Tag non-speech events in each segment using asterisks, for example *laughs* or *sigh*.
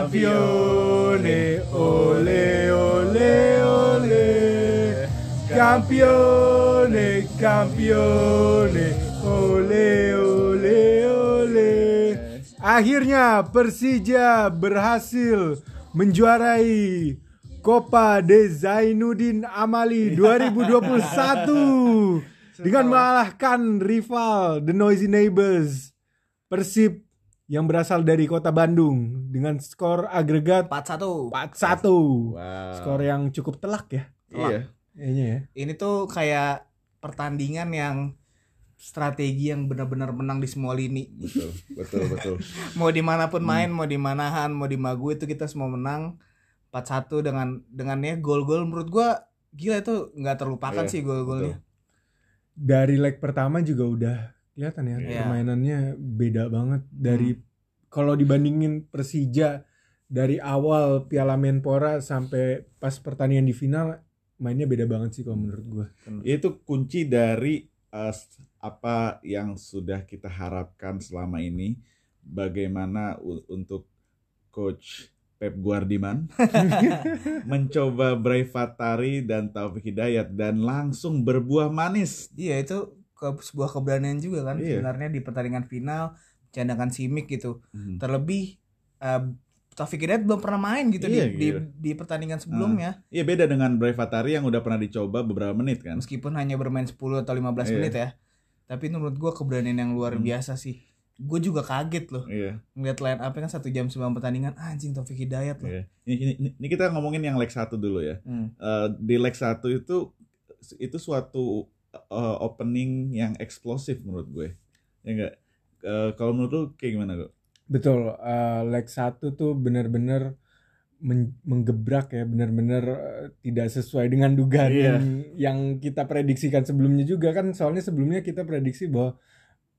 Campione, ole, ole, ole. Campione, campione, ole, ole, ole. Akhirnya Persija berhasil menjuarai Copa de Zainuddin Amali 2021 *laughs* dengan mengalahkan rival The Noisy Neighbors Persib yang berasal dari kota Bandung dengan skor agregat 4-1. 4-1. Wow. Skor yang cukup telak ya. Iya. Kayaknya ya. Ini tuh kayak pertandingan yang strategi yang benar-benar menang di semua lini. Betul, betul, betul. *laughs* Mau di mana pun main, mau di Manahan, mau di Magu itu kita semua menang 4-1 dengan dengannya gol-gol menurut gua gila itu nggak terlupakan Iya, sih gol-golnya. Dari leg pertama juga udah kelihatan ya Iya. permainannya beda banget dari kalau dibandingin Persija dari awal Piala Menpora sampai pas pertandingan di final mainnya beda banget sih kalau menurut gua. Itu kunci dari uh, apa yang sudah kita harapkan selama ini. Bagaimana untuk coach Pep Guardiman *laughs* mencoba Braifatari dan Taufik Hidayat dan langsung berbuah manis. Iya itu ke sebuah keberanian juga kan Iya. sebenarnya di pertandingan final candakan Simic gitu. Hmm. Terlebih eh, Taufik Hidayat belum pernah main gitu Iya, di, di di pertandingan sebelumnya Iya beda dengan Braifatari yang udah pernah dicoba beberapa menit kan. meskipun hanya bermain 10 atau 15 Iya. menit ya. Tapi menurut gua keberanian yang luar Hmm. biasa sih. Gue juga kaget loh Iya. ngeliat line up kan satu jam sebelum pertandingan anjing Taufik Hidayat loh. iya. Ini, ini, ini kita ngomongin yang leg 1 dulu ya. Hmm. Eh, di leg 1 itu itu suatu eh, opening yang eksplosif menurut gue. Ya enggak? Eh, kalau menurut lu kayak gimana kok? Betul, eh, leg 1 tuh benar-benar men- menggebrak ya, benar-benar eh, tidak sesuai dengan dugaan Iya. yang, yang kita prediksikan sebelumnya juga kan. Soalnya sebelumnya kita prediksi bahwa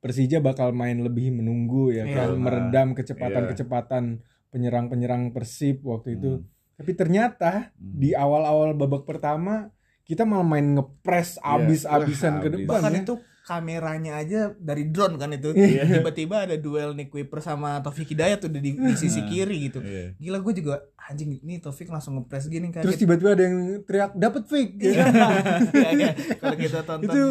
Persija bakal main lebih menunggu ya, Iya. kan meredam kecepatan-kecepatan penyerang-penyerang Persib waktu itu. Hmm. Tapi ternyata Hmm. di awal-awal babak pertama kita malah main ngepres Iya. abis-abisan Wah, ke depan Bahkan ya. itu kameranya aja dari drone kan itu. Iya. Tiba-tiba ada duel Nick Wiper sama Taufik Hidayat tuh di, di sisi Nah. kiri gitu. Iya. Gila gue juga anjing ini Taufik langsung ngepres gini Terus kaget. tiba-tiba ada yang teriak dapat fake. *laughs* Iya, iya. Kalau kita tonton itu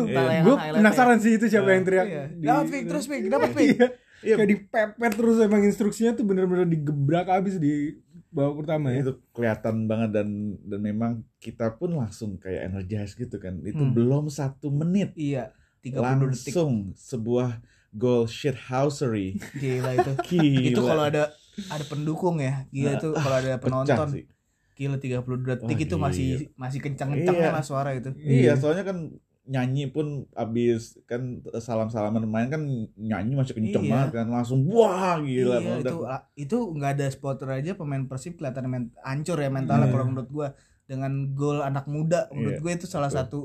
gue penasaran sih itu siapa yang teriak. Iya. Dapat fake terus fake, dapat fake. Iya. Iya. Kayak dipepet terus emang instruksinya tuh bener-bener digebrak abis di babak pertama ya. Itu kelihatan banget dan dan memang kita pun langsung kayak energize gitu kan. Itu Hmm. belum satu menit Iya, 30 detik. langsung sebuah goal shithousery. *laughs* Gila itu. Gila. Itu kalau ada ada pendukung ya. Gila itu kalau ada penonton. sih. Gila 30 detik Wah, itu masih masih kencang-kencangnya Iya. lah suara itu. Iya, soalnya kan nyanyi pun abis kan salam-salaman main kan nyanyi masih kenceng Iya. banget kan langsung wah gila iya, itu itu nggak ada spotter aja pemain Persib kelihatan men hancur ya mentalnya Iya. kalau menurut gua dengan gol anak muda menurut Iya, gue itu salah betul. satu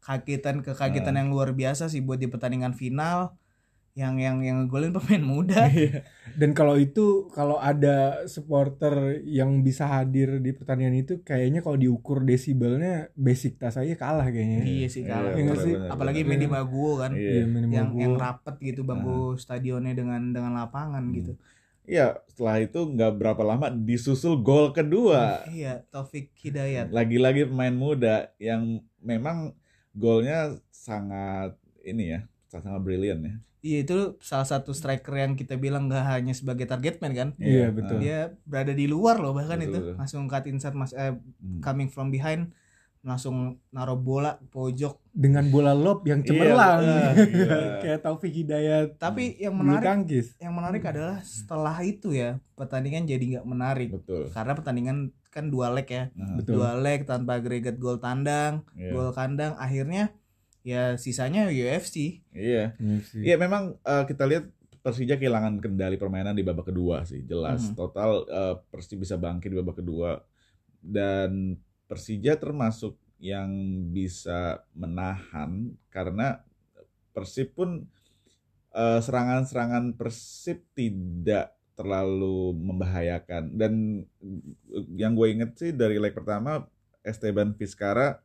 kagetan kekagetan Nah. yang luar biasa sih buat di pertandingan final yang yang yang ngegolin pemain muda *laughs* Iya. Dan kalau itu kalau ada supporter yang bisa hadir di pertandingan itu kayaknya kalau diukur desibelnya basic tas aja kalah kayaknya. iya sih Iya, kalah Iya benar, sih? benar, apalagi benar. main di Maguwo kan Iya. Iya, minimal yang gua. yang rapet gitu bangku stadionnya dengan dengan lapangan Hmm. gitu Iya, setelah itu nggak berapa lama disusul gol kedua. *laughs* iya Taufik Hidayat Lagi-lagi pemain muda yang memang golnya sangat ini ya, sangat brilian ya. Iya itu salah satu striker yang kita bilang nggak hanya sebagai target man kan Iya, betul. dia berada di luar loh bahkan Betul, itu langsung cut inside mas eh, Hmm. coming from behind langsung naruh bola pojok Dengan bola lob yang Iya, cemerlang. ah, gila. *laughs* Kayak Taufik Hidayat tapi yang bulu menarik tangkis. yang menarik adalah setelah itu ya pertandingan jadi nggak menarik Betul. karena pertandingan kan dua leg ya Nah, Betul. dua leg tanpa agregat gol tandang Iya. gol kandang akhirnya ya sisanya UFC Iya. UFC. Iya memang eh, kita lihat Persija kehilangan kendali permainan di babak kedua sih jelas Mhm. total eh, Persib bisa bangkit di babak kedua dan Persija termasuk yang bisa menahan karena Persib pun eh, serangan-serangan Persib tidak terlalu membahayakan dan yang gue inget sih dari leg pertama Esteban Vizcara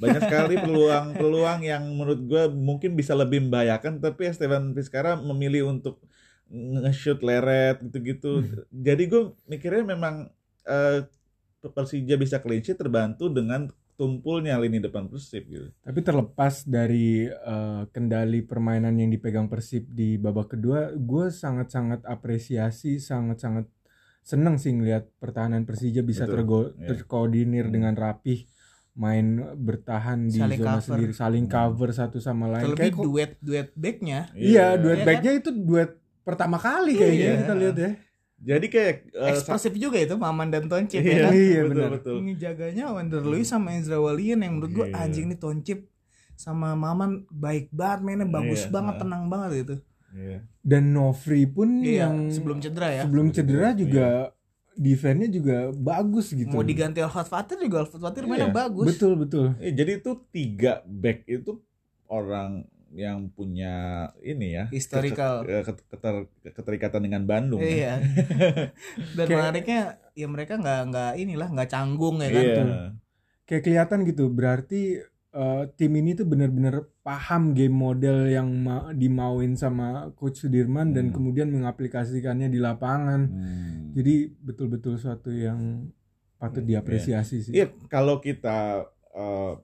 banyak sekali peluang-peluang yang menurut gue mungkin bisa lebih membahayakan tapi Esteban Vizcara memilih untuk nge-shoot leret gitu-gitu. Jadi gue mikirnya memang eh, Persija bisa clean sheet terbantu dengan tumpulnya lini depan Persib gitu. Tapi terlepas dari eh, kendali permainan yang dipegang Persib di babak kedua, gue sangat-sangat apresiasi, sangat-sangat seneng sih ngeliat pertahanan Persija bisa Betul, tergo- iya. terkoordinir Hmm. dengan rapih, main bertahan di Saling zona cover. sendiri, saling Hmm. cover satu sama lain. Terlebih Kayak duet duet backnya. iya, duet Iya backnya itu duet pertama kali kayaknya Iya. kita lihat ya. Jadi kayak eh, Ekspresif juga itu Maman dan Toncip Iya, ya kan. Iya, betul benar. betul. Ngejaganya Wander Luiz sama Ezra Walian yang menurut gua Iya. anjing nih Toncip sama Maman baik banget mainnya bagus Iya, banget tenang banget gitu. Iya. Dan Nofri pun Iya, yang sebelum cedera ya. sebelum cedera Iya. juga defense-nya juga bagus gitu. Mau diganti Alfat Fatir juga Alfat Fatir mainnya Iya, bagus. Betul betul. Eh, jadi itu tiga back itu orang yang punya ini ya Historical. ket- ket- keter- keterikatan dengan Bandung. kan? Iya. *laughs* Dan Kayak- menariknya ya mereka nggak nggak inilah nggak canggung ya kan. Iya. Kayak kelihatan gitu. Berarti eh, tim ini tuh benar-benar paham game model yang ma- dimauin sama coach Sudirman dan Hmm. kemudian mengaplikasikannya di lapangan. Hmm. Jadi betul-betul suatu yang patut Hmm, diapresiasi sih. Iya, kalau kita eh,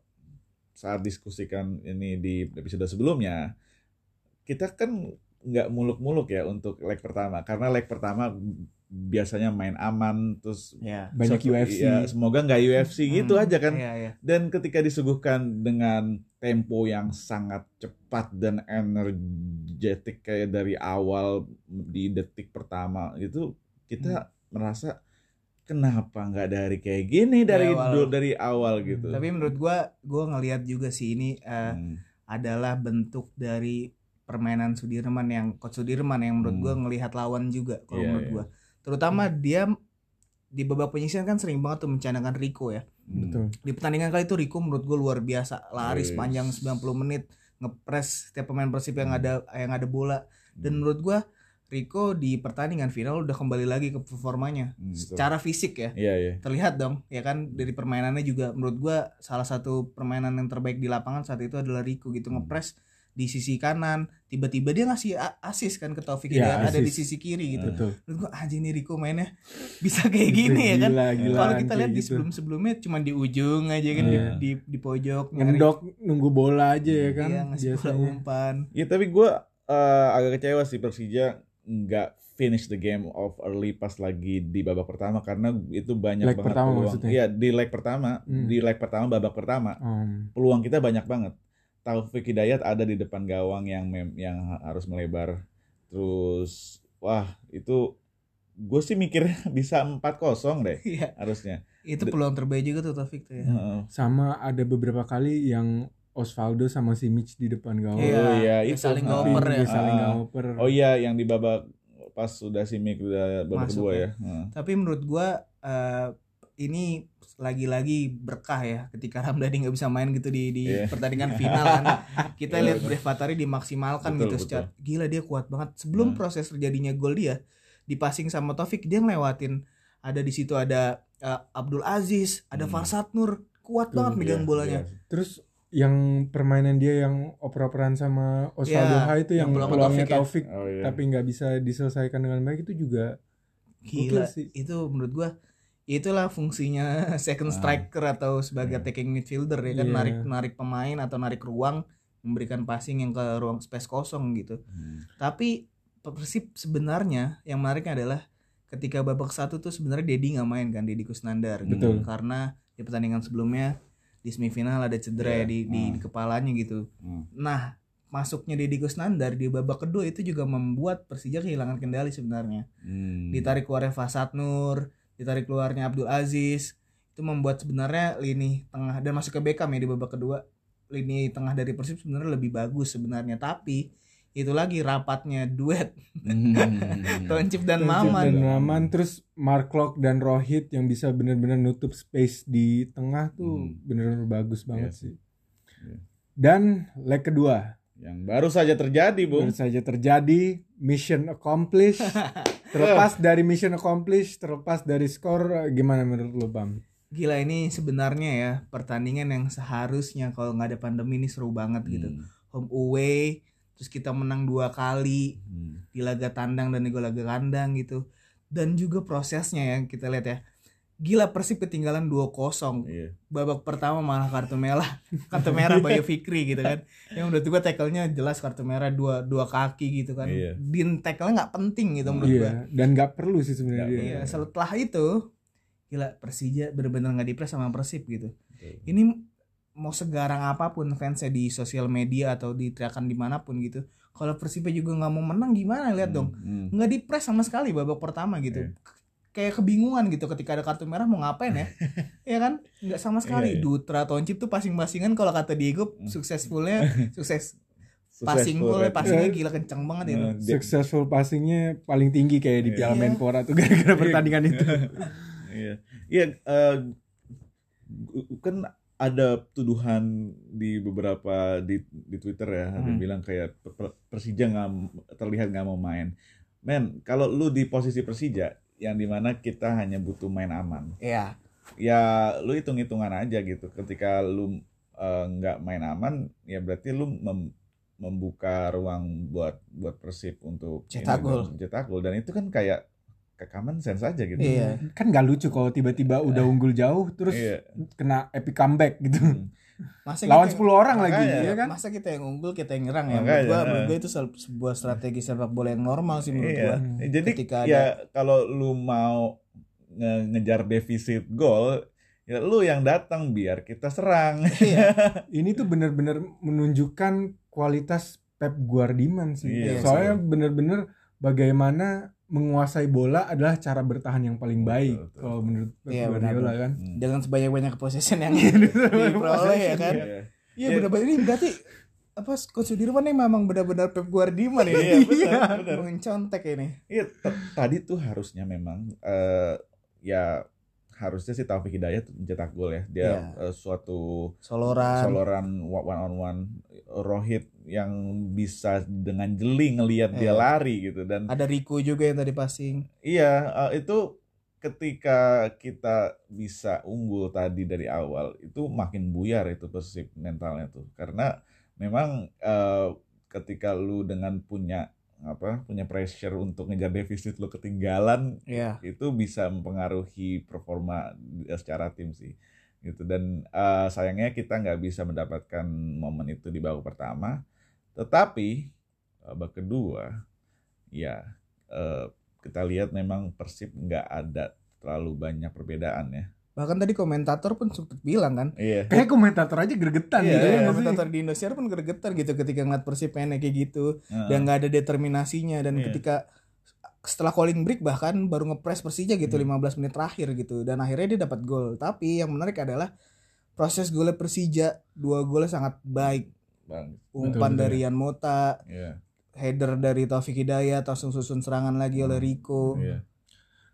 saat diskusikan ini di episode sebelumnya, kita kan nggak muluk-muluk ya untuk leg pertama, karena leg pertama biasanya main aman, terus Iya. Banyak suatu- UFC. ya, semoga nggak UFC gitu Hmm, aja kan. Iya, iya. Dan ketika disuguhkan dengan tempo yang sangat cepat dan energetik kayak dari awal di detik pertama itu kita merasa kenapa nggak dari kayak gini dari awal. du- dari awal gitu. Tapi menurut gua gua ngelihat juga sih ini eh, Hmm. adalah bentuk dari permainan Sudirman yang coach Sudirman yang menurut Hmm. gua ngelihat lawan juga kalau Iya, menurut iya. gua. Terutama dia di babak penyisian kan sering banget tuh mencanangkan Rico ya. Hmm. Betul. Di pertandingan kali itu Rico menurut gua luar biasa, lari Wis. sepanjang 90 menit, ngepres setiap pemain Persib yang ada yang ada bola. Dan menurut gua Rico di pertandingan final udah kembali lagi ke performanya. Hmm. Secara fisik ya. Iya iya. Terlihat dong, ya kan dari permainannya juga menurut gua salah satu permainan yang terbaik di lapangan saat itu adalah Rico gitu Hmm. ngepres di sisi kanan, tiba-tiba dia ngasih a- assist kan ke Taufik Iya, Hidayat ada di sisi kiri gitu. Betul. Menurut gua anjing nih Rico mainnya bisa kayak gini ya kan. Gila, gila, Kalau kita lihat di gitu. sebelum-sebelumnya cuma di ujung aja kan Iya. di, di di pojok nyari- ngendok nunggu bola aja ya kan Iya, ngasih bola biasanya. umpan. Ya tapi gue agak kecewa sih Persija nggak finish the game of early pas lagi di babak pertama karena itu banyak Leg banget pertama peluang. maksudnya? Iya di leg pertama, Hmm. di leg pertama babak pertama Om. peluang kita banyak banget. Taufik Hidayat ada di depan gawang yang mem- yang harus melebar. Terus wah itu gue sih mikirnya *laughs* bisa 4-0 deh Iya, harusnya. itu peluang terbaik juga tuh Taufik tuh ya. Heeh. sama ada beberapa kali yang Osvaldo sama si Mitch di depan gawang Iya, Oh iya, ya itu. saling ngoper ya. Saling ngoper Oh iya yang di babak pas sudah si Mik udah babak Masuk kedua ya. ya. Heeh. Tapi menurut gua eh, ini lagi-lagi berkah ya ketika *laughs* Ramdhani nggak bisa main gitu di di Iya. pertandingan final kan. *laughs* Kita Iya, lihat betul. Brevatari dimaksimalkan Betul, gitu betul. secara gila dia kuat banget. Sebelum Nah. proses terjadinya gol dia di passing sama Taufik dia ngelewatin ada di situ ada eh, Abdul Aziz, ada Hmm. Farsad Nur, kuat Betul, banget megang Iya, bolanya. iya. terus yang permainan dia yang oper-operan sama Osvaldo Iya, Hai itu yang, yang peluang peluangnya Taufik ya. Taufik Oh iya. tapi nggak bisa diselesaikan dengan baik itu juga Gila sih. itu menurut gua itulah fungsinya *laughs* second Ah. striker atau sebagai Iya. attacking midfielder ya kan Iya. narik narik pemain atau narik ruang memberikan passing yang ke ruang space kosong gitu. Hmm. Tapi Persib sebenarnya yang menariknya adalah ketika babak satu tuh sebenarnya Dedi nggak main kan Dedi Kusnandar gitu. Karena di pertandingan sebelumnya di semifinal ada cedera Iya. ya di, di, Hmm. di kepalanya gitu. Hmm. Nah masuknya Dedi Kusnandar di babak kedua itu juga membuat Persija kehilangan kendali sebenarnya Hmm. ditarik keluarnya Fasad Nur, ditarik keluarnya Abdul Aziz. Itu membuat sebenarnya lini tengah dan masuk ke Beckham ya di babak kedua. Lini tengah dari Persib sebenarnya lebih bagus sebenarnya, tapi itu lagi rapatnya duet Hmm. *laughs* Toncip dan Toncip Maman. dan Maman terus Mark Locke dan Rohit yang bisa benar-benar nutup space di tengah tuh Hmm. benar-benar bagus banget Iya sih. Iya. Dan leg kedua Yang baru saja terjadi, Bung. baru saja terjadi mission accomplished. *laughs* terlepas dari mission accomplished, terlepas dari skor gimana menurut lo Bam? Gila ini sebenarnya ya pertandingan yang seharusnya kalau nggak ada pandemi ini seru banget gitu. Hmm. Home away terus kita menang dua kali Hmm. di laga tandang dan di laga kandang gitu dan juga prosesnya yang kita lihat ya gila Persib ketinggalan 2-0 Iya. babak pertama malah kartu merah *laughs* kartu merah Bayu Fikri gitu kan yang menurut gua tackle-nya jelas kartu merah dua dua kaki gitu kan Iya. din tackle nggak penting gitu menurut gua Iya, dan nggak perlu sih sebenarnya. Iya setelah itu gila Persija bener-bener nggak dipres sama Persib gitu Betul. ini mau segarang apa pun fansnya di sosial media atau diteriakan di mana pun gitu kalau Persibnya juga nggak mau menang gimana lihat dong Hmm. nggak dipres sama sekali babak pertama gitu Iya. Kayak kebingungan gitu ketika ada kartu merah mau ngapain ya *laughs* ya kan nggak sama sekali Iya, iya. Dutra Toncip tuh passing-passingan kalau kata Diego Hmm. successfulnya *laughs* sukses Successful passing full rate. passingnya Iya. gila kencang banget itu Nah, dia- Successful passingnya paling tinggi kayak di Piala Iya. Menpora tuh gara-gara pertandingan itu. *laughs* Iya, iya. eh, gu- kan ada tuduhan di beberapa di di Twitter ya, ada yang Hmm. bilang kayak Per- Per- Persija nggak terlihat nggak mau main. Men, kalau lu di posisi Persija, yang di mana kita hanya butuh main aman, ya ya lu hitung hitungan aja gitu. Ketika lu eh, nggak main aman, ya berarti lu mem- membuka ruang buat buat Persib untuk Cetak gol. cetak gol dan itu kan kayak ke common sense aja gitu. Iya. Kan nggak lucu kalau tiba-tiba udah unggul jauh terus Iya. kena epic comeback gitu. Hmm. Masa Lawan kita- 10 orang lagi, ya kan? masa kita yang unggul kita yang nyerang ya menurut gua, menurut nah. gua itu se- sebuah strategi sepak bola yang normal sih menurut Iya. gua Jadi Ketika ya kalau lu mau nge- ngejar defisit gol, ya lu yang datang biar kita serang. Iya. *laughs* Ini tuh bener-bener menunjukkan kualitas Pep Guardiola sih. Iya, Soalnya bener-bener bagaimana menguasai bola adalah cara bertahan yang paling baik betul. kalau menurut Pep Iya, Guardiola benar. kan. Hmm. dengan sebanyak-banyak possession yang *laughs* Iya, diperoleh ya kan Iya. Iya Iya. benar-benar ini berarti apa Coach Sudirman ini memang benar-benar Pep Guardiola ini. *laughs* Iya, benar, benar. Mencontek ini. Iya, tadi tuh harusnya memang eh, ya harusnya sih Taufik Hidayat mencetak gol ya. Dia Iya. eh, suatu Soloran. soloran one on one Rohit yang bisa dengan jeli ngelihat dia Iya. lari gitu dan Ada Rico juga yang tadi passing. Iya, eh, itu ketika kita bisa unggul tadi dari awal itu makin buyar itu Persib mentalnya tuh. Karena memang eh, ketika lu dengan punya apa punya pressure untuk ngejar defisit lu ketinggalan Iya. itu bisa mempengaruhi performa eh, secara tim sih gitu. Dan eh, sayangnya kita nggak bisa mendapatkan momen itu di babak pertama. Tetapi babak kedua ya eh, kita lihat memang Persib nggak ada terlalu banyak perbedaan ya Bahkan tadi komentator pun sempat bilang kan. iya Kayak komentator aja gregetan Iya, gitu ya Iya, sih? komentator di Indonesia pun gregetar gitu ketika ngeliat Persib kayak gitu Heeh. dan nggak ada determinasinya dan Iya. ketika setelah calling break bahkan baru ngepres Persija gitu Hmm. 15 menit terakhir gitu dan akhirnya dia dapat gol. Tapi yang menarik adalah proses golnya Persija dua golnya sangat baik. bang Umpan betul. dari Ian Mota, iya header dari Taufik Hidayat langsung susun serangan lagi oleh Rico. iya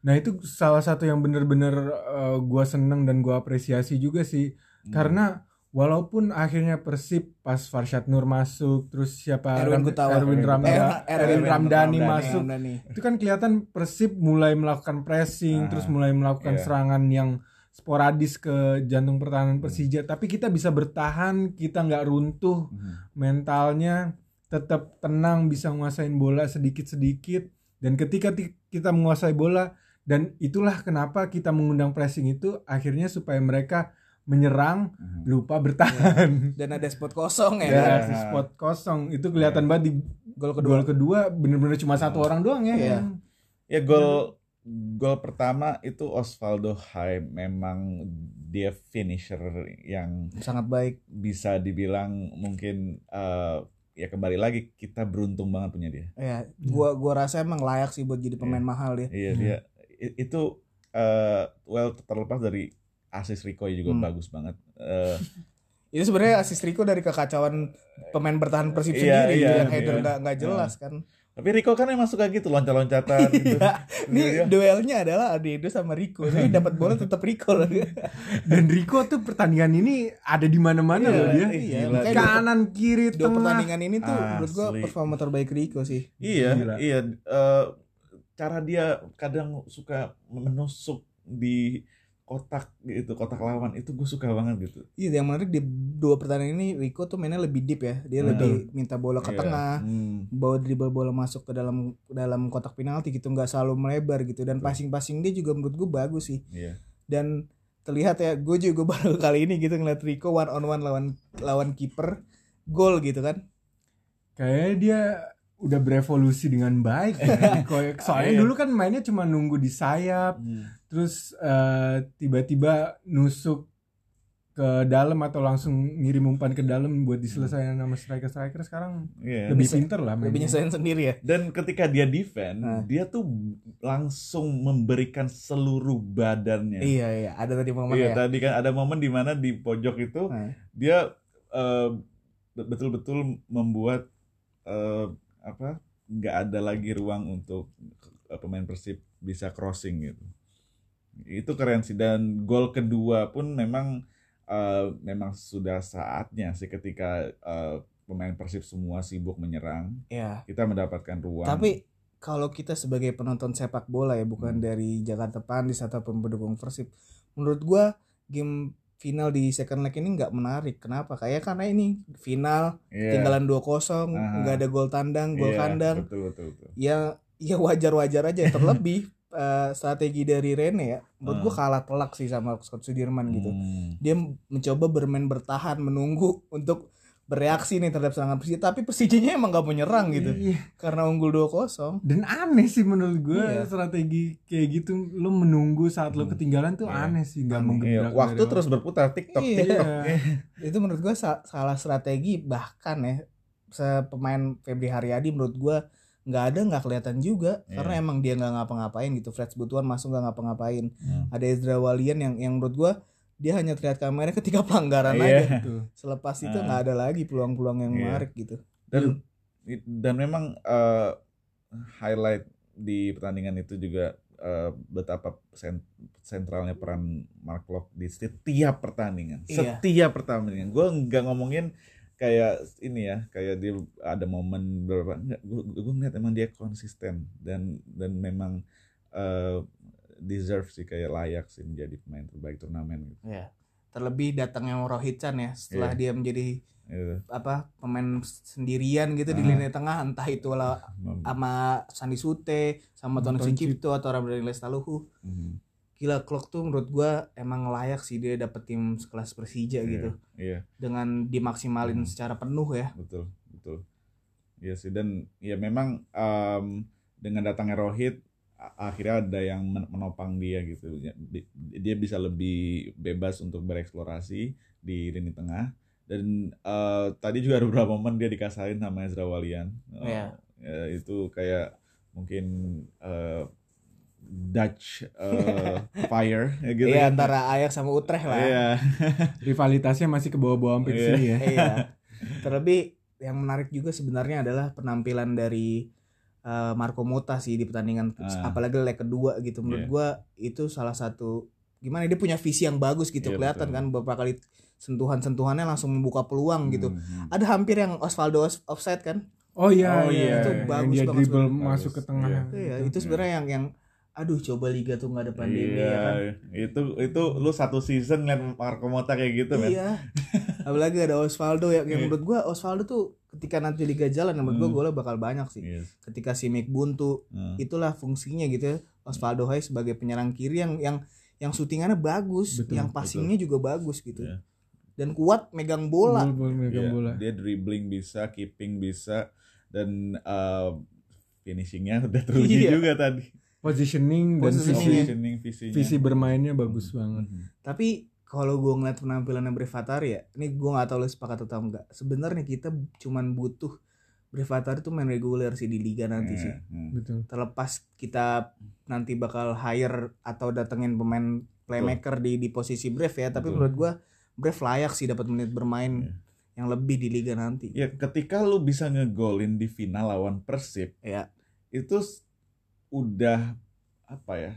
Nah itu salah satu yang bener-bener eh, gua seneng dan gua apresiasi juga sih Hmm. karena walaupun akhirnya Persib pas Farshad Nur masuk terus siapa Erwin Ram- Gutawa. Erwin Erwin Ramda-. Eh, Erwin Erwin Ramdhani Ramdhani. masuk Ramdhani. itu kan kelihatan Persib mulai melakukan pressing terus mulai melakukan iya. serangan yang sporadis ke jantung pertahanan Persija tapi kita bisa bertahan kita nggak runtuh Hmm. mentalnya tetap tenang bisa menguasain bola sedikit-sedikit dan ketika ti- kita menguasai bola dan itulah kenapa kita mengundang pressing itu akhirnya supaya mereka menyerang Hmm. lupa bertahan *laughs* Dan ada spot kosong ya. ya kan? si spot kosong itu kelihatan banget di Gol kedua. gol kedua bener-bener cuma satu orang doang ya Iya. Ya gol gol pertama itu Osvaldo Hai memang dia finisher yang Sangat baik. bisa dibilang mungkin eh, ya kembali lagi kita beruntung banget punya dia. Ya, gua gua rasa emang layak sih buat jadi pemain mahal dia. Iya Hmm. dia i- itu eh, well terlepas dari asis Rico juga Hmm. bagus banget. Eh, *laughs* Itu sebenarnya asis Rico dari kekacauan pemain bertahan Persib Iya, sendiri iya, yang header iya. nggak nggak jelas kan. tapi Rico kan emang suka gitu loncat-loncatan *laughs* gitu. Iya. Nih Iya. duelnya adalah Adedo sama Rico. Tapi *laughs* dapat bola tetap Rico loh. dan Rico tuh pertandingan ini ada di mana-mana Iya, loh dia iya, makanya kanan kiri Dua tengah pertandingan ini tuh menurut gua Asli. performa terbaik Rico sih. Iya, Gila. iya. eh, cara dia kadang suka menusuk di kotak gitu kotak lawan itu gue suka banget gitu Iya yang menarik di dua pertandingan ini Rico tuh mainnya lebih deep ya. Dia Betul. lebih minta bola ke Iya. tengah, Hmm. bawa dribble bola masuk ke dalam dalam kotak penalti gitu, nggak selalu melebar gitu. Dan passing-passing dia juga menurut gue bagus sih. iya Dan terlihat ya, gue juga baru kali ini gitu ngeliat Rico one on one lawan lawan kiper gol gitu kan. Kayaknya dia udah berevolusi dengan baik. *laughs* Kayak- Soalnya Iya. dulu kan mainnya cuma nunggu di sayap, terus eh, tiba-tiba nusuk ke dalam atau langsung ngirim umpan ke dalam buat diselesaikan sama striker-striker sekarang Iya. lebih Bisa- pinter lah Lebih mainnya. nyesain sendiri ya. dan ketika dia defend Nah. dia tuh langsung memberikan seluruh badannya Iya iya, ada tadi momen Iya ya. tadi kan ada momen di mana di pojok itu Nah. dia eh, be- betul-betul membuat eh, apa nggak ada lagi ruang untuk eh, pemain Persib bisa crossing gitu itu keren sih dan gol kedua pun memang eh, memang sudah saatnya sih ketika eh, pemain Persib semua sibuk menyerang Iya. kita mendapatkan ruang Tapi kalau kita sebagai penonton sepak bola ya bukan Hmm. dari Jakarta Pandis ataupun pendukung Persib, menurut gua game final di second leg ini nggak menarik. Kenapa? Kayak karena ini final Iya. tinggalan 2-0, Aha. nggak ada gol tandang, gol Iya, kandang. betul betul betul Ya ya wajar-wajar aja terlebih *laughs* eh, strategi dari Rene ya. Menurut gua Hmm. kalah telak sih sama Scott Sudirman gitu. Hmm. Dia mencoba bermain bertahan menunggu untuk bereaksi nih terhadap serangan Persija tapi Persijanya emang gak mau nyerang gitu Iya. karena unggul 2-0 Dan aneh sih menurut gue Iya. strategi kayak gitu lu menunggu saat lu Hmm. ketinggalan tuh Iya. aneh sih nggak Aneh. menggebrak. Iya, waktu terus berputar TikTok Iya. TikTok *laughs* itu menurut gue salah strategi bahkan ya se- pemain Febri Haryadi menurut gue nggak ada nggak kelihatan juga Iya. karena emang dia nggak ngapa-ngapain gitu Freds Butuan masuk nggak ngapa-ngapain Hmm. ada Ezra Walian yang yang menurut gue dia hanya terlihat kamera ketika pelanggaran Iya. aja Betul. selepas itu Ah. nggak ada lagi peluang-peluang yang Iya. menarik gitu dan dan memang eh, highlight di pertandingan itu juga eh, betapa sen- sentralnya peran Mark Locke di setiap pertandingan Iya. setiap pertandingan gue nggak ngomongin kayak ini ya kayak dia ada momen enggak gue gue ngeliat emang dia konsisten dan dan memang eh, deserve sih kayak layak sih menjadi pemain terbaik turnamen gitu. ya terlebih datangnya Rohit Chan ya setelah Iya. dia menjadi Gitu. apa pemain sendirian gitu di Ah. lini tengah entah itu lah sama Sandi Sute sama Tony Tonci. Sucipto atau Ramdan Lestaluhu Mhm. gila Klok tuh menurut gua emang layak sih dia dapet tim sekelas Persija Iya, gitu iya dengan dimaksimalin Hmm. secara penuh ya betul betul Iya sih dan ya memang em, dengan datangnya Rohit akhirnya ada yang men- menopang dia gitu Ya, di- dia bisa lebih bebas untuk bereksplorasi di lini tengah dan eh, tadi juga ada beberapa momen dia dikasarin sama Ezra Walian Oh, Iya. ya, itu kayak mungkin eh, Dutch eh, *laughs* fire ya gitu Iya antara Ajax sama Utrecht lah Iya. Rivalitasnya masih ke bawah-bawah sampai Iya. sini ya. iya terlebih yang menarik juga sebenarnya adalah penampilan dari eh, Marco Mota sih di pertandingan Ah. apalagi leg kedua gitu menurut Iya. gua itu salah satu gimana dia punya visi yang bagus gitu Iya, kelihatan betul. kan beberapa kali sentuhan-sentuhannya langsung membuka peluang gitu Hmm. ada hampir yang Osvaldo off- offside kan Oh iya, Oh, iya. iya. Itu yang bagus dia banget dribble masuk ke tengah. Iya. iya gitu. itu sebenarnya yang yang aduh coba liga tuh nggak ada pandemi iya, ya kan itu itu lu satu season ngeliat Marco Mota kayak gitu men. iya *laughs* apalagi ada Osvaldo ya yang Iya. menurut gua Osvaldo tuh ketika nanti liga jalan menurut gua Hmm. golnya bakal banyak sih Iya. ketika si Mick buntu Hmm. itulah fungsinya gitu ya Osvaldo Hai sebagai penyerang kiri yang yang yang syutingannya bagus Betul, yang passingnya juga bagus gitu Iya. dan kuat megang bola Bola, bola, megang Iya, bola. Dia dribbling bisa, keeping bisa dan uh, finishingnya *laughs* udah teruji Iya. juga tadi. Positioning dan Positioning. visi Positioning visinya. visi bermainnya bagus banget. Mhm. tapi kalau gue ngeliat penampilannya Brevatari ya ini gue nggak tahu lu sepakat atau enggak sebenarnya kita cuman butuh Brevatari tuh main reguler sih di liga nanti Iya, sih hmm. Betul. terlepas kita nanti bakal hire atau datengin pemain playmaker di di posisi Brev ya tapi Betul. menurut gua Brev layak sih dapat menit bermain Iya. yang lebih di liga nanti Ya ketika lu bisa ngegolin di final lawan Persib ya itu udah apa ya?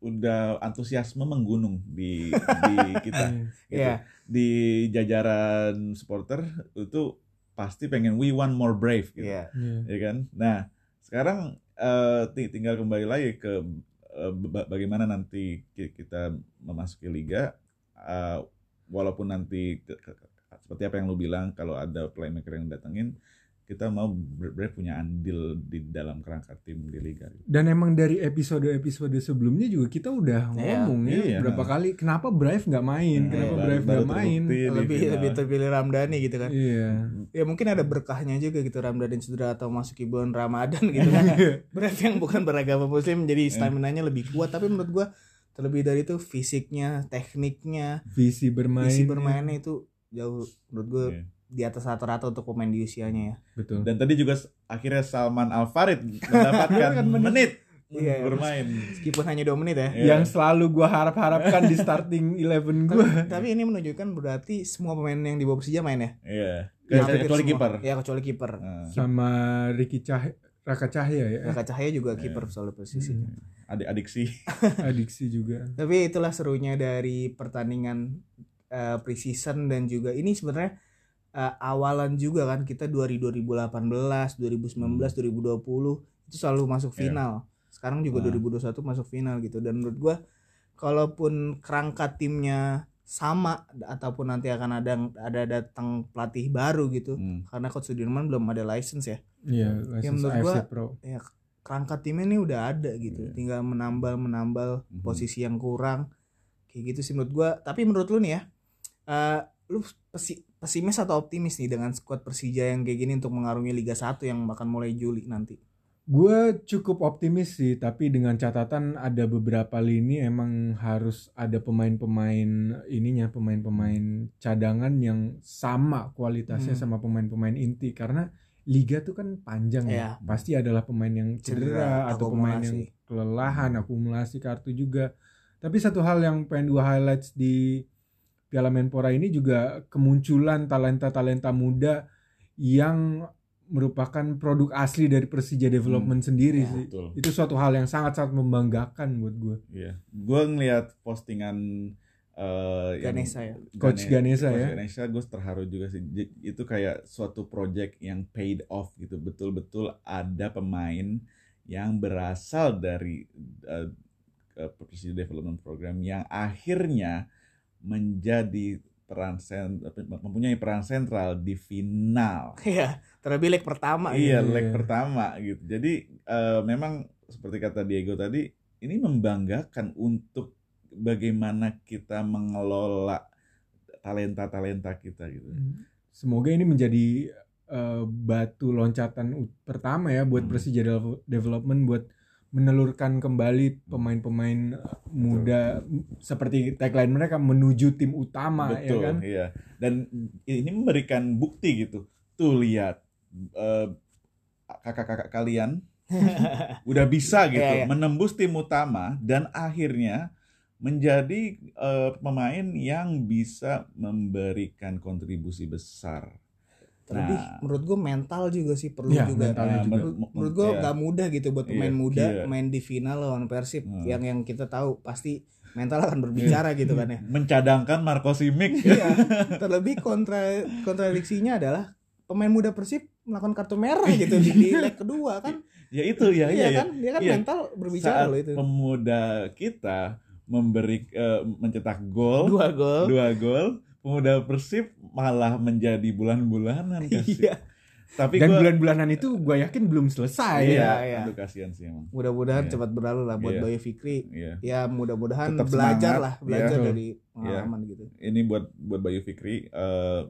Udah antusiasme menggunung di di *laughs* kita. gitu. Iya. Di jajaran supporter itu pasti pengen we want more brave gitu. Iya. Iya. ya kan? Nah, sekarang eh, ti- tinggal kembali lagi ke eh, ba- bagaimana nanti ki- kita memasuki liga eh, walaupun nanti ke- ke- seperti apa yang lu bilang kalau ada playmaker yang datengin kita mau ber- punya andil di dalam kerangka tim di liga Dan emang dari episode-episode sebelumnya juga kita udah Iya. ngomong ya Iya. berapa kali kenapa Brave nggak main, Nah, kenapa baru- Brave nggak main. lebih final. lebih terpilih Ramdhani gitu kan Iya. ya mungkin ada berkahnya juga gitu Ramdhani cedera atau masuki bulan Ramadan gitu kan berarti yang bukan beragama muslim jadi stamina nya lebih kuat tapi menurut gua terlebih dari itu fisiknya tekniknya Visi bermain. visi bermainnya itu jauh menurut gua Iya. Di atas rata-rata untuk pemain di usianya ya Betul. dan tadi juga akhirnya Salman Al Farid *laughs* mendapatkan menit Iya. bermain meskipun hanya dua menit ya Iya. Yang selalu gua harap-harapkan di starting eleven tapi, gua. tapi ini menunjukkan berarti semua pemain yang di bawah Persija main ya iya Ya, kecuali hampir semua. kiper ya kecuali kiper sama Ricky Cahya Raka Cahya ya. Raka Cahaya juga Iya. kiper selalu posisi adik-adik sih *laughs* Adiksi juga. Tapi itulah serunya dari pertandingan uh, preseason dan juga ini sebenarnya uh, awalan juga kan kita dari 2018, 2019, 2020 itu selalu masuk Iya. final. Sekarang juga Nah. 2021 masuk final gitu dan menurut gua kalaupun kerangka timnya sama ataupun nanti akan ada ada datang pelatih baru gitu Hmm. karena coach Sudirman belum ada license ya. Iya, license menurut AFC gua- Pro. Ya kerangka timnya ini udah ada gitu. Iya. Tinggal menambal menambal Mhm. posisi yang kurang kayak gitu sih menurut gua tapi menurut lu nih ya eh lu pesi- pesimis atau optimis nih dengan skuad Persija yang kayak gini untuk mengarungi Liga 1 yang akan mulai Juli nanti Gue cukup optimis sih, tapi dengan catatan ada beberapa lini emang harus ada pemain-pemain ininya, pemain-pemain cadangan yang sama kualitasnya Hmm. sama pemain-pemain inti karena liga tuh kan panjang ya. Iya. Pasti adalah pemain yang cedera, Cedera, atau pemain yang kelelahan, akumulasi kartu juga. Tapi satu hal yang pengen gue highlights di Piala Menpora ini juga kemunculan talenta-talenta muda yang merupakan produk asli dari Persija Development sendiri Ya. sih. betul Itu suatu hal yang sangat-sangat membanggakan buat gue. Iya, gue ngelihat postingan eh yang- Ganesha ya Coach Gane- Ganesha Coach ya. Ganesha gue terharu juga sih. Itu kayak suatu project yang paid off gitu. Betul-betul ada pemain yang berasal dari eh, ke Persija Development Program yang akhirnya menjadi peran sen- mempunyai peran sentral di final. Iya terlebih leg pertama Iya, gitu. leg pertama gitu. Jadi eh, memang seperti kata Diego tadi, ini membanggakan untuk bagaimana kita mengelola talenta-talenta kita gitu. Semoga ini menjadi eh, batu loncatan ut- pertama ya buat Hmm. Persija Devel- Development buat menelurkan kembali pemain-pemain eh, muda m- seperti tagline mereka menuju tim utama ya Betul, kan. iya. Dan ini memberikan bukti gitu. Tuh lihat eh, kakak-kakak kalian *laughs* udah bisa gitu Iya, iya. menembus tim utama dan akhirnya menjadi eh, pemain yang bisa memberikan kontribusi besar. Terlebih Nah. menurut gua mental juga sih perlu Iya, juga mentalnya Nah, juga. men- menurut, men- menurut gue iya. nggak mudah gitu buat pemain Iya, muda iya. main di final lawan Persib Hmm. yang yang kita tahu pasti mental akan berbicara gitu kan ya. *laughs* Mencadangkan Marco Simic. Iya. *laughs* Terlebih kontra kontradiksinya adalah pemain muda Persib melakukan kartu merah gitu di, di leg kedua kan. ya itu ya, iya iya, ya. kan? Dia kan Iya. mental berbicara Saat loh itu. pemuda kita memberi eh, mencetak gol, Dua gol. dua gol, pemuda Persib malah menjadi bulan-bulanan kasih. Iya. Tapi Dan gua- bulan-bulanan itu gue yakin belum selesai iya, ya. iya. itu kasihan sih emang. Mudah-mudahan Iya. cepat berlalu lah buat Iya. Bayu Fikri. Iya. Ya mudah-mudahan Tetap belajar semangat, lah, belajar iya. dari pengalaman gitu. Ini buat buat Bayu Fikri eh,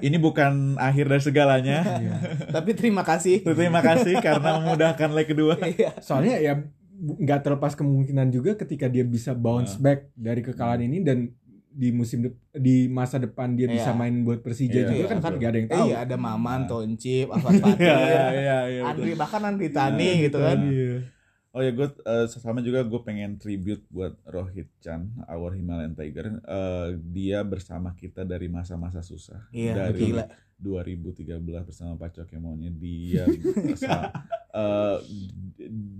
ini bukan akhir dari segalanya. *laughs* Iya. Tapi terima kasih. *laughs* Terima kasih karena memudahkan leg kedua. Iya. Soalnya ya nggak terlepas kemungkinan juga ketika dia bisa bounce Nah. back dari kekalahan ini dan di musim dep- di masa depan dia Iya. bisa main buat Persija Iya, juga iya, kan betul. nggak ada yang Eh, tahu. iya ada Maman, Nah. Toncip, Alfat *laughs* Fatir, Iya, iya, iya, iya, betul. Andri bahkan Andri Tani Iya, gitu kan. Iya. Oh ya gue eh, sama juga gue pengen tribute buat Rohit Chan, Our Himalayan Tiger. Eh, dia bersama kita dari masa-masa susah. Iya, dari gila. 2013 bersama Pak Cokemonnya dia *laughs* bersama- eh,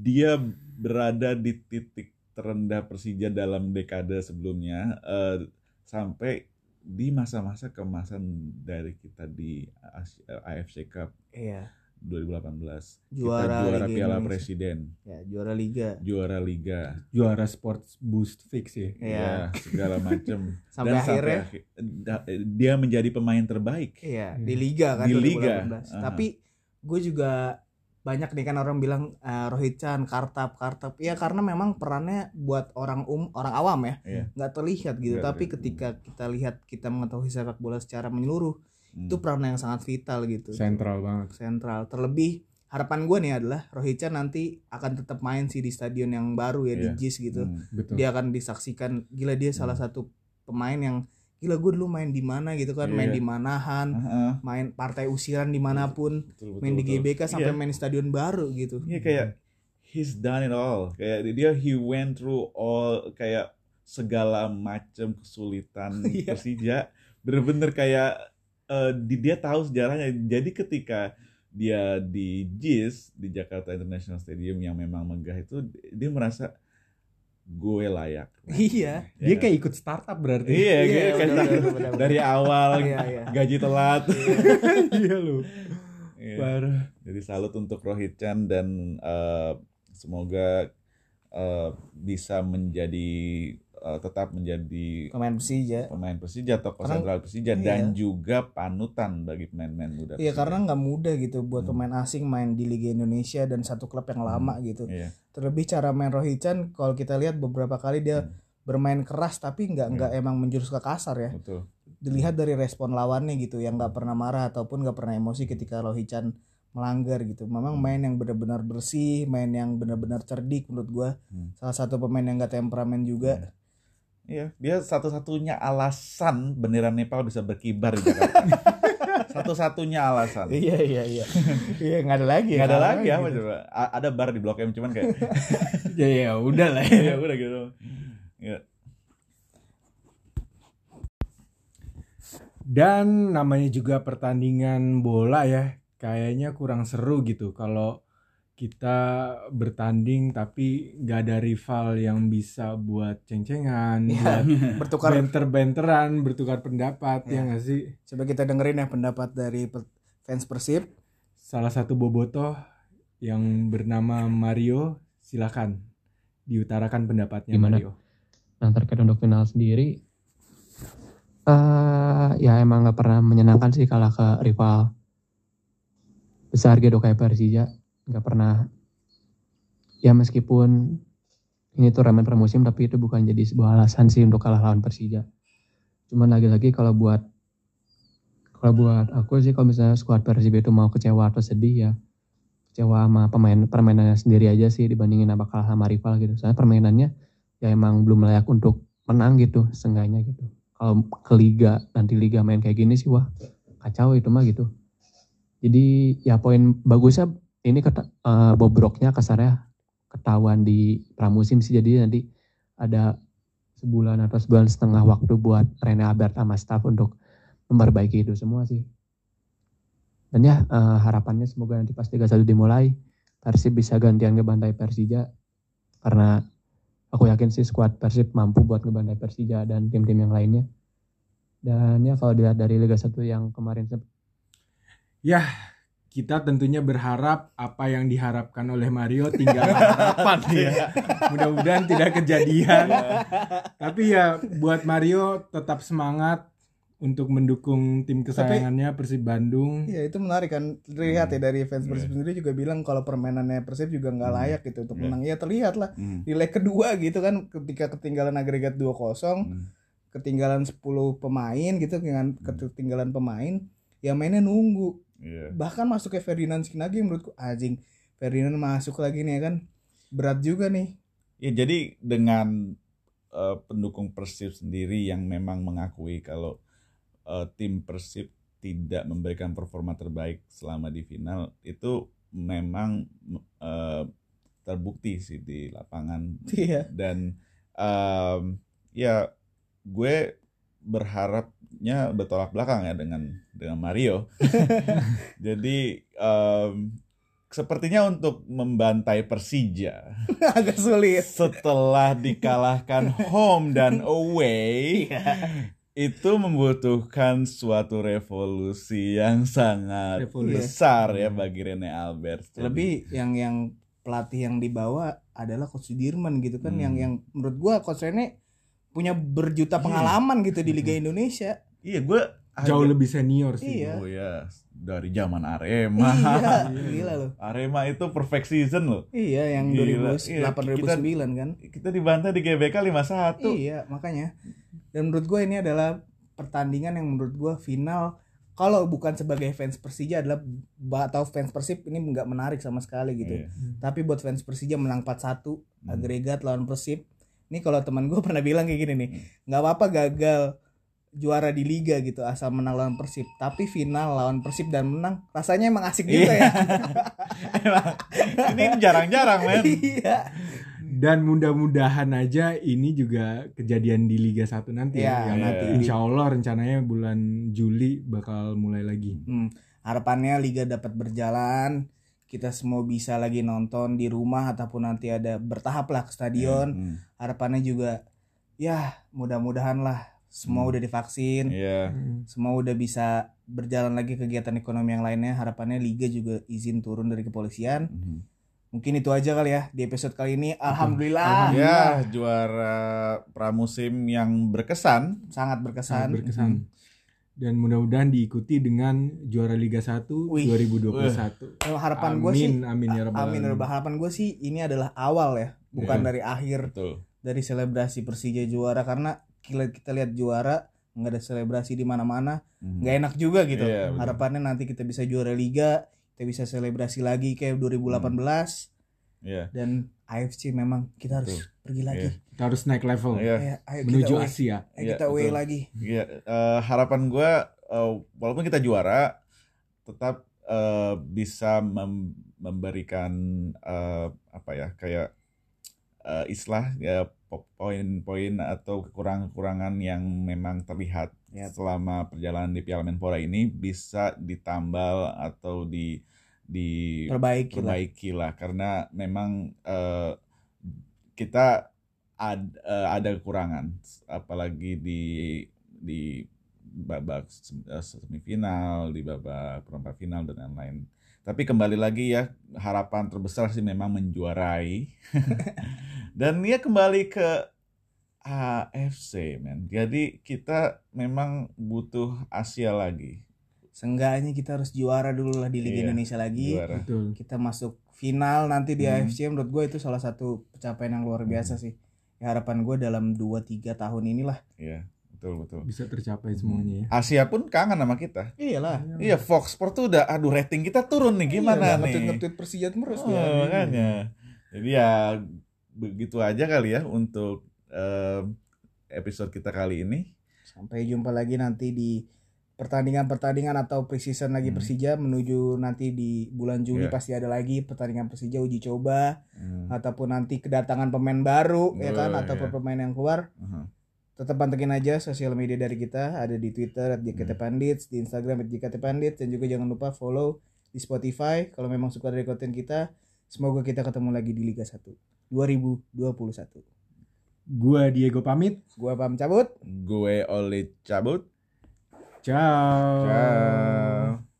dia berada di titik terendah Persija dalam dekade sebelumnya eh, sampai di masa-masa kemasan dari kita di AS- AFC Cup Iya. 2018 Juara kita juara Liga Piala Indonesia. Presiden Ya, juara liga. juara Liga juara sports boost fix ya Iya. ya segala macam *laughs* Sampai akhirnya akhi- da- dia menjadi pemain terbaik Iya, di liga kan Di 2018. liga, aha. Tapi gue juga banyak nih kan orang bilang eh, Rohit Chan, Kartap, Kartap. Ya karena memang perannya buat orang um, orang awam ya, nggak terlihat gitu. Nggak Tapi terlihat. ketika kita lihat kita mengetahui sepak bola secara menyeluruh, Hmm. itu peran yang sangat vital gitu. sentral banget Sentral. Terlebih harapan gue nih adalah Rohit Chan nanti akan tetap main sih di stadion yang baru ya di Iya. JIS gitu. Hmm. betul Dia akan disaksikan gila dia salah satu pemain yang gila gue dulu main di mana gitu kan, Iya. main di Manahan, Heeh. main partai usiran di mana pun Betul, betul, main di betul. GBK sampai Iya. main di stadion baru gitu Iya kayak he's done it all. Kayak dia he went through all kayak segala macam kesulitan *laughs* Iya. Persija. Bener-bener kayak di- dia tahu sejarahnya. Jadi ketika dia di JIS di Jakarta International Stadium yang memang megah itu dia merasa gue layak. iya dia Ya. kayak ikut startup berarti iya, Iya, kayak- kayak benar, benar, benar. dari awal Iya, iya. gaji telat. iya *laughs* lu Iya. parah Jadi salut untuk Rohit Chan dan eh, semoga eh, bisa menjadi eh, tetap menjadi pemain Persija pemain Persija tokoh Karena- sentral Persija iya. dan juga panutan bagi pemain-pemain muda. Iya Persija. karena nggak mudah gitu buat Hmm. pemain asing main di Liga Indonesia dan satu klub yang lama gitu. Iya. Terlebih cara main Rohit Chan kalau kita lihat beberapa kali dia Hmm. bermain keras tapi nggak nggak emang menjurus ke kasar ya. betul. Dilihat dari respon lawannya gitu yang nggak pernah marah ataupun nggak pernah emosi ketika Rohit Chan melanggar gitu. Memang main yang benar-benar bersih, main yang benar-benar cerdik menurut gua. Hmm. Salah satu pemain yang nggak temperamen juga. Iya, dia satu-satunya alasan bendera Nepal bisa berkibar di Jakarta. *laughs* Satu-satunya alasan. Iya iya iya. Iya nggak ada lagi. Nggak ada lagi apa gitu. coba? A- ada bar di Blok M cuman kayak *laughs* ya ya udah lah ya *laughs* ya udah gitu. Ya. dan namanya juga pertandingan bola ya kayaknya kurang seru gitu kalau kita bertanding tapi nggak ada rival yang bisa buat ceng-cengan Iya, buat *laughs* Bertukar benter-benteran bertukar pendapat Ya. ya nggak sih Coba kita dengerin ya pendapat dari fans Persib. salah satu bobotoh yang bernama Mario silakan diutarakan pendapatnya Gimana? Mario Nah terkait untuk final sendiri, eh ya emang nggak pernah menyenangkan sih kalah ke rival besar gitu kayak Persija. Nggak pernah. Ya meskipun ini turnamen pramusim tapi itu bukan jadi sebuah alasan sih untuk kalah lawan Persija. Cuman lagi-lagi kalau buat kalau buat aku sih kalau misalnya skuad Persib itu mau kecewa atau sedih ya kecewa sama pemain permainannya sendiri aja sih dibandingin apa kalah sama rival gitu. Soalnya permainannya ya emang belum layak untuk menang gitu seenggaknya gitu kalau ke liga nanti liga main kayak gini sih wah kacau itu mah gitu jadi ya poin bagusnya ini keta, eh, bobroknya kasarnya ketahuan di pramusim sih jadi nanti ada sebulan atau sebulan setengah waktu buat Rene Albert sama staff untuk memperbaiki itu semua sih. Dan ya eh, harapannya semoga nanti pas 31 dimulai Persib bisa gantian ngebantai Persija. Karena aku yakin sih skuad Persib mampu buat ngebantai Persija dan tim-tim yang lainnya. Dan ya kalau dilihat dari Liga 1 yang kemarin Ya, kita tentunya berharap apa yang diharapkan oleh Mario tinggal harapan ya. Mudah-mudahan tidak kejadian. Tapi ya buat Mario tetap semangat untuk mendukung tim kesayangannya Persib Bandung. Iya itu menarik kan terlihat ya dari fans Persib Iya. sendiri juga bilang kalau permainannya Persib juga nggak Hmm. layak gitu untuk Iya. menang. Ya terlihat lah Hmm. di leg kedua gitu kan ketika ketinggalan agregat 2-0, Hmm. ketinggalan 10 pemain gitu dengan Hmm. ketinggalan pemain, ya mainnya nunggu. Iya. Bahkan masuk ke Ferdinand Sinagi menurutku anjing. Ferdinand masuk lagi nih ya kan. Berat juga nih. Ya jadi dengan eh, pendukung Persib sendiri yang memang mengakui kalau eh, tim Persib tidak memberikan performa terbaik selama di final itu memang eh, terbukti sih di lapangan Iya. dan em, ya gue berharapnya bertolak belakang ya dengan dengan Mario. *laughs* Jadi em, sepertinya untuk membantai Persija *laughs* Agak sulit. setelah dikalahkan home dan away *laughs* itu membutuhkan suatu revolusi yang sangat Revolusi. besar ya bagi Rene Albert. Jadi, Lebih yang yang pelatih yang dibawa adalah coach Sudirman gitu kan Hmm. yang yang menurut gua coach Rene punya berjuta Iya. pengalaman gitu di Liga Indonesia. iya gue Jauh lebih senior sih. Iya. Oh ya, dari zaman Arema. Iya, *laughs* gila loh. Arema itu perfect season loh. Iya, yang Gila. 2008 2009 kan. Kita dibantai di GBK 5-1. Iya, makanya. Dan menurut gue ini adalah pertandingan yang menurut gue final kalau bukan sebagai fans Persija adalah atau fans Persib ini nggak menarik sama sekali gitu. Iya. Tapi buat fans Persija menang 4-1 Hmm. agregat lawan Persib. Ini kalau teman gue *laughs* pernah bilang kayak gini nih, Hmm. nggak apa-apa gagal juara di liga gitu asal menang lawan Persib. Tapi final lawan Persib dan menang rasanya emang asik juga ya. *laughs* Emang, ini jarang-jarang men. *laughs* Iya. Dan mudah-mudahan aja ini juga kejadian di Liga 1 nanti Iya, ya. Yang iya. nanti insya Allah rencananya bulan Juli bakal mulai lagi. Hmm, harapannya liga dapat berjalan, kita semua bisa lagi nonton di rumah ataupun nanti ada bertahap lah ke stadion. Hmm. Harapannya juga ya mudah-mudahan lah semua Hmm. udah divaksin, Iya. semua udah bisa berjalan lagi kegiatan ekonomi yang lainnya. Harapannya liga juga izin turun dari kepolisian. Mhm. Mungkin itu aja kali ya di episode kali ini. Alhamdulillah, Ya, juara pramusim yang berkesan. sangat Sangat berkesan. berkesan. Hmm. Dan mudah-mudahan diikuti dengan juara Liga 1 Wih. 2021. Eh, Harapan gue sih Amin, amin ya rabbal Amin alamin. Rabbal. Harapan gue sih ini adalah awal ya, bukan Iya. dari akhir Betul. dari selebrasi Persija juara karena kita, kita lihat juara nggak ada selebrasi di mana-mana Mhm. nggak enak juga gitu Iya, betul. harapannya nanti kita bisa juara liga kita bisa selebrasi lagi kayak 2018 Iya. dan AFC memang kita harus Betul. pergi lagi Iya. Kita harus naik level Iya. Ayo, ayo kita menuju away. Asia. Ayo Iya, kita betul. lagi Iya, eh, harapan gue walaupun kita juara tetap eh, bisa mem- memberikan eh, apa ya kayak eh, islah ya po- poin-poin atau kekurangan-kekurangan yang memang terlihat Yap. selama perjalanan di Piala Menpora ini bisa ditambal atau di di perbaiki lah. perbaiki lah. Karena memang eh, kita ad- eh, ada kekurangan. Apalagi di di babak eh, semifinal di babak perempat final dan lain-lain tapi kembali lagi ya harapan terbesar sih memang menjuarai. *laughs* Dan ya kembali ke AFC men. Jadi kita memang butuh Asia lagi seenggaknya kita harus juara dulu lah di Liga Iya, Indonesia lagi juara Betul. kita masuk final nanti di Hmm. AFC menurut gue itu salah satu pencapaian yang luar biasa sih ya, harapan gue dalam 2-3 tahun inilah Iya, betul betul. Bisa tercapai semuanya ya. Asia pun kangen sama kita. iyalah Iya, Fox Sport tuh udah aduh rating kita turun nih gimana Iya, nih? nge-tweet Persija terus Oh, dia. makanya. Jadi ya begitu aja kali ya untuk em, episode kita kali ini. Sampai jumpa lagi nanti di pertandingan-pertandingan atau preseason lagi Hmm. Persija menuju nanti di bulan Juli Iya. pasti ada lagi pertandingan Persija uji coba Hmm. ataupun nanti kedatangan pemain baru ya kan Oh, ataupun iya. pemain yang keluar Aha. tetap pantengin aja sosial media dari kita ada di Twitter @jkt Hmm. Di Instagram @jkt Pandits dan juga jangan lupa follow di Spotify kalau memang suka dari konten kita semoga kita ketemu lagi di Liga 1 2021 Gua Diego pamit. gua pam cabut Gue oleh cabut. Ciao. Ciao.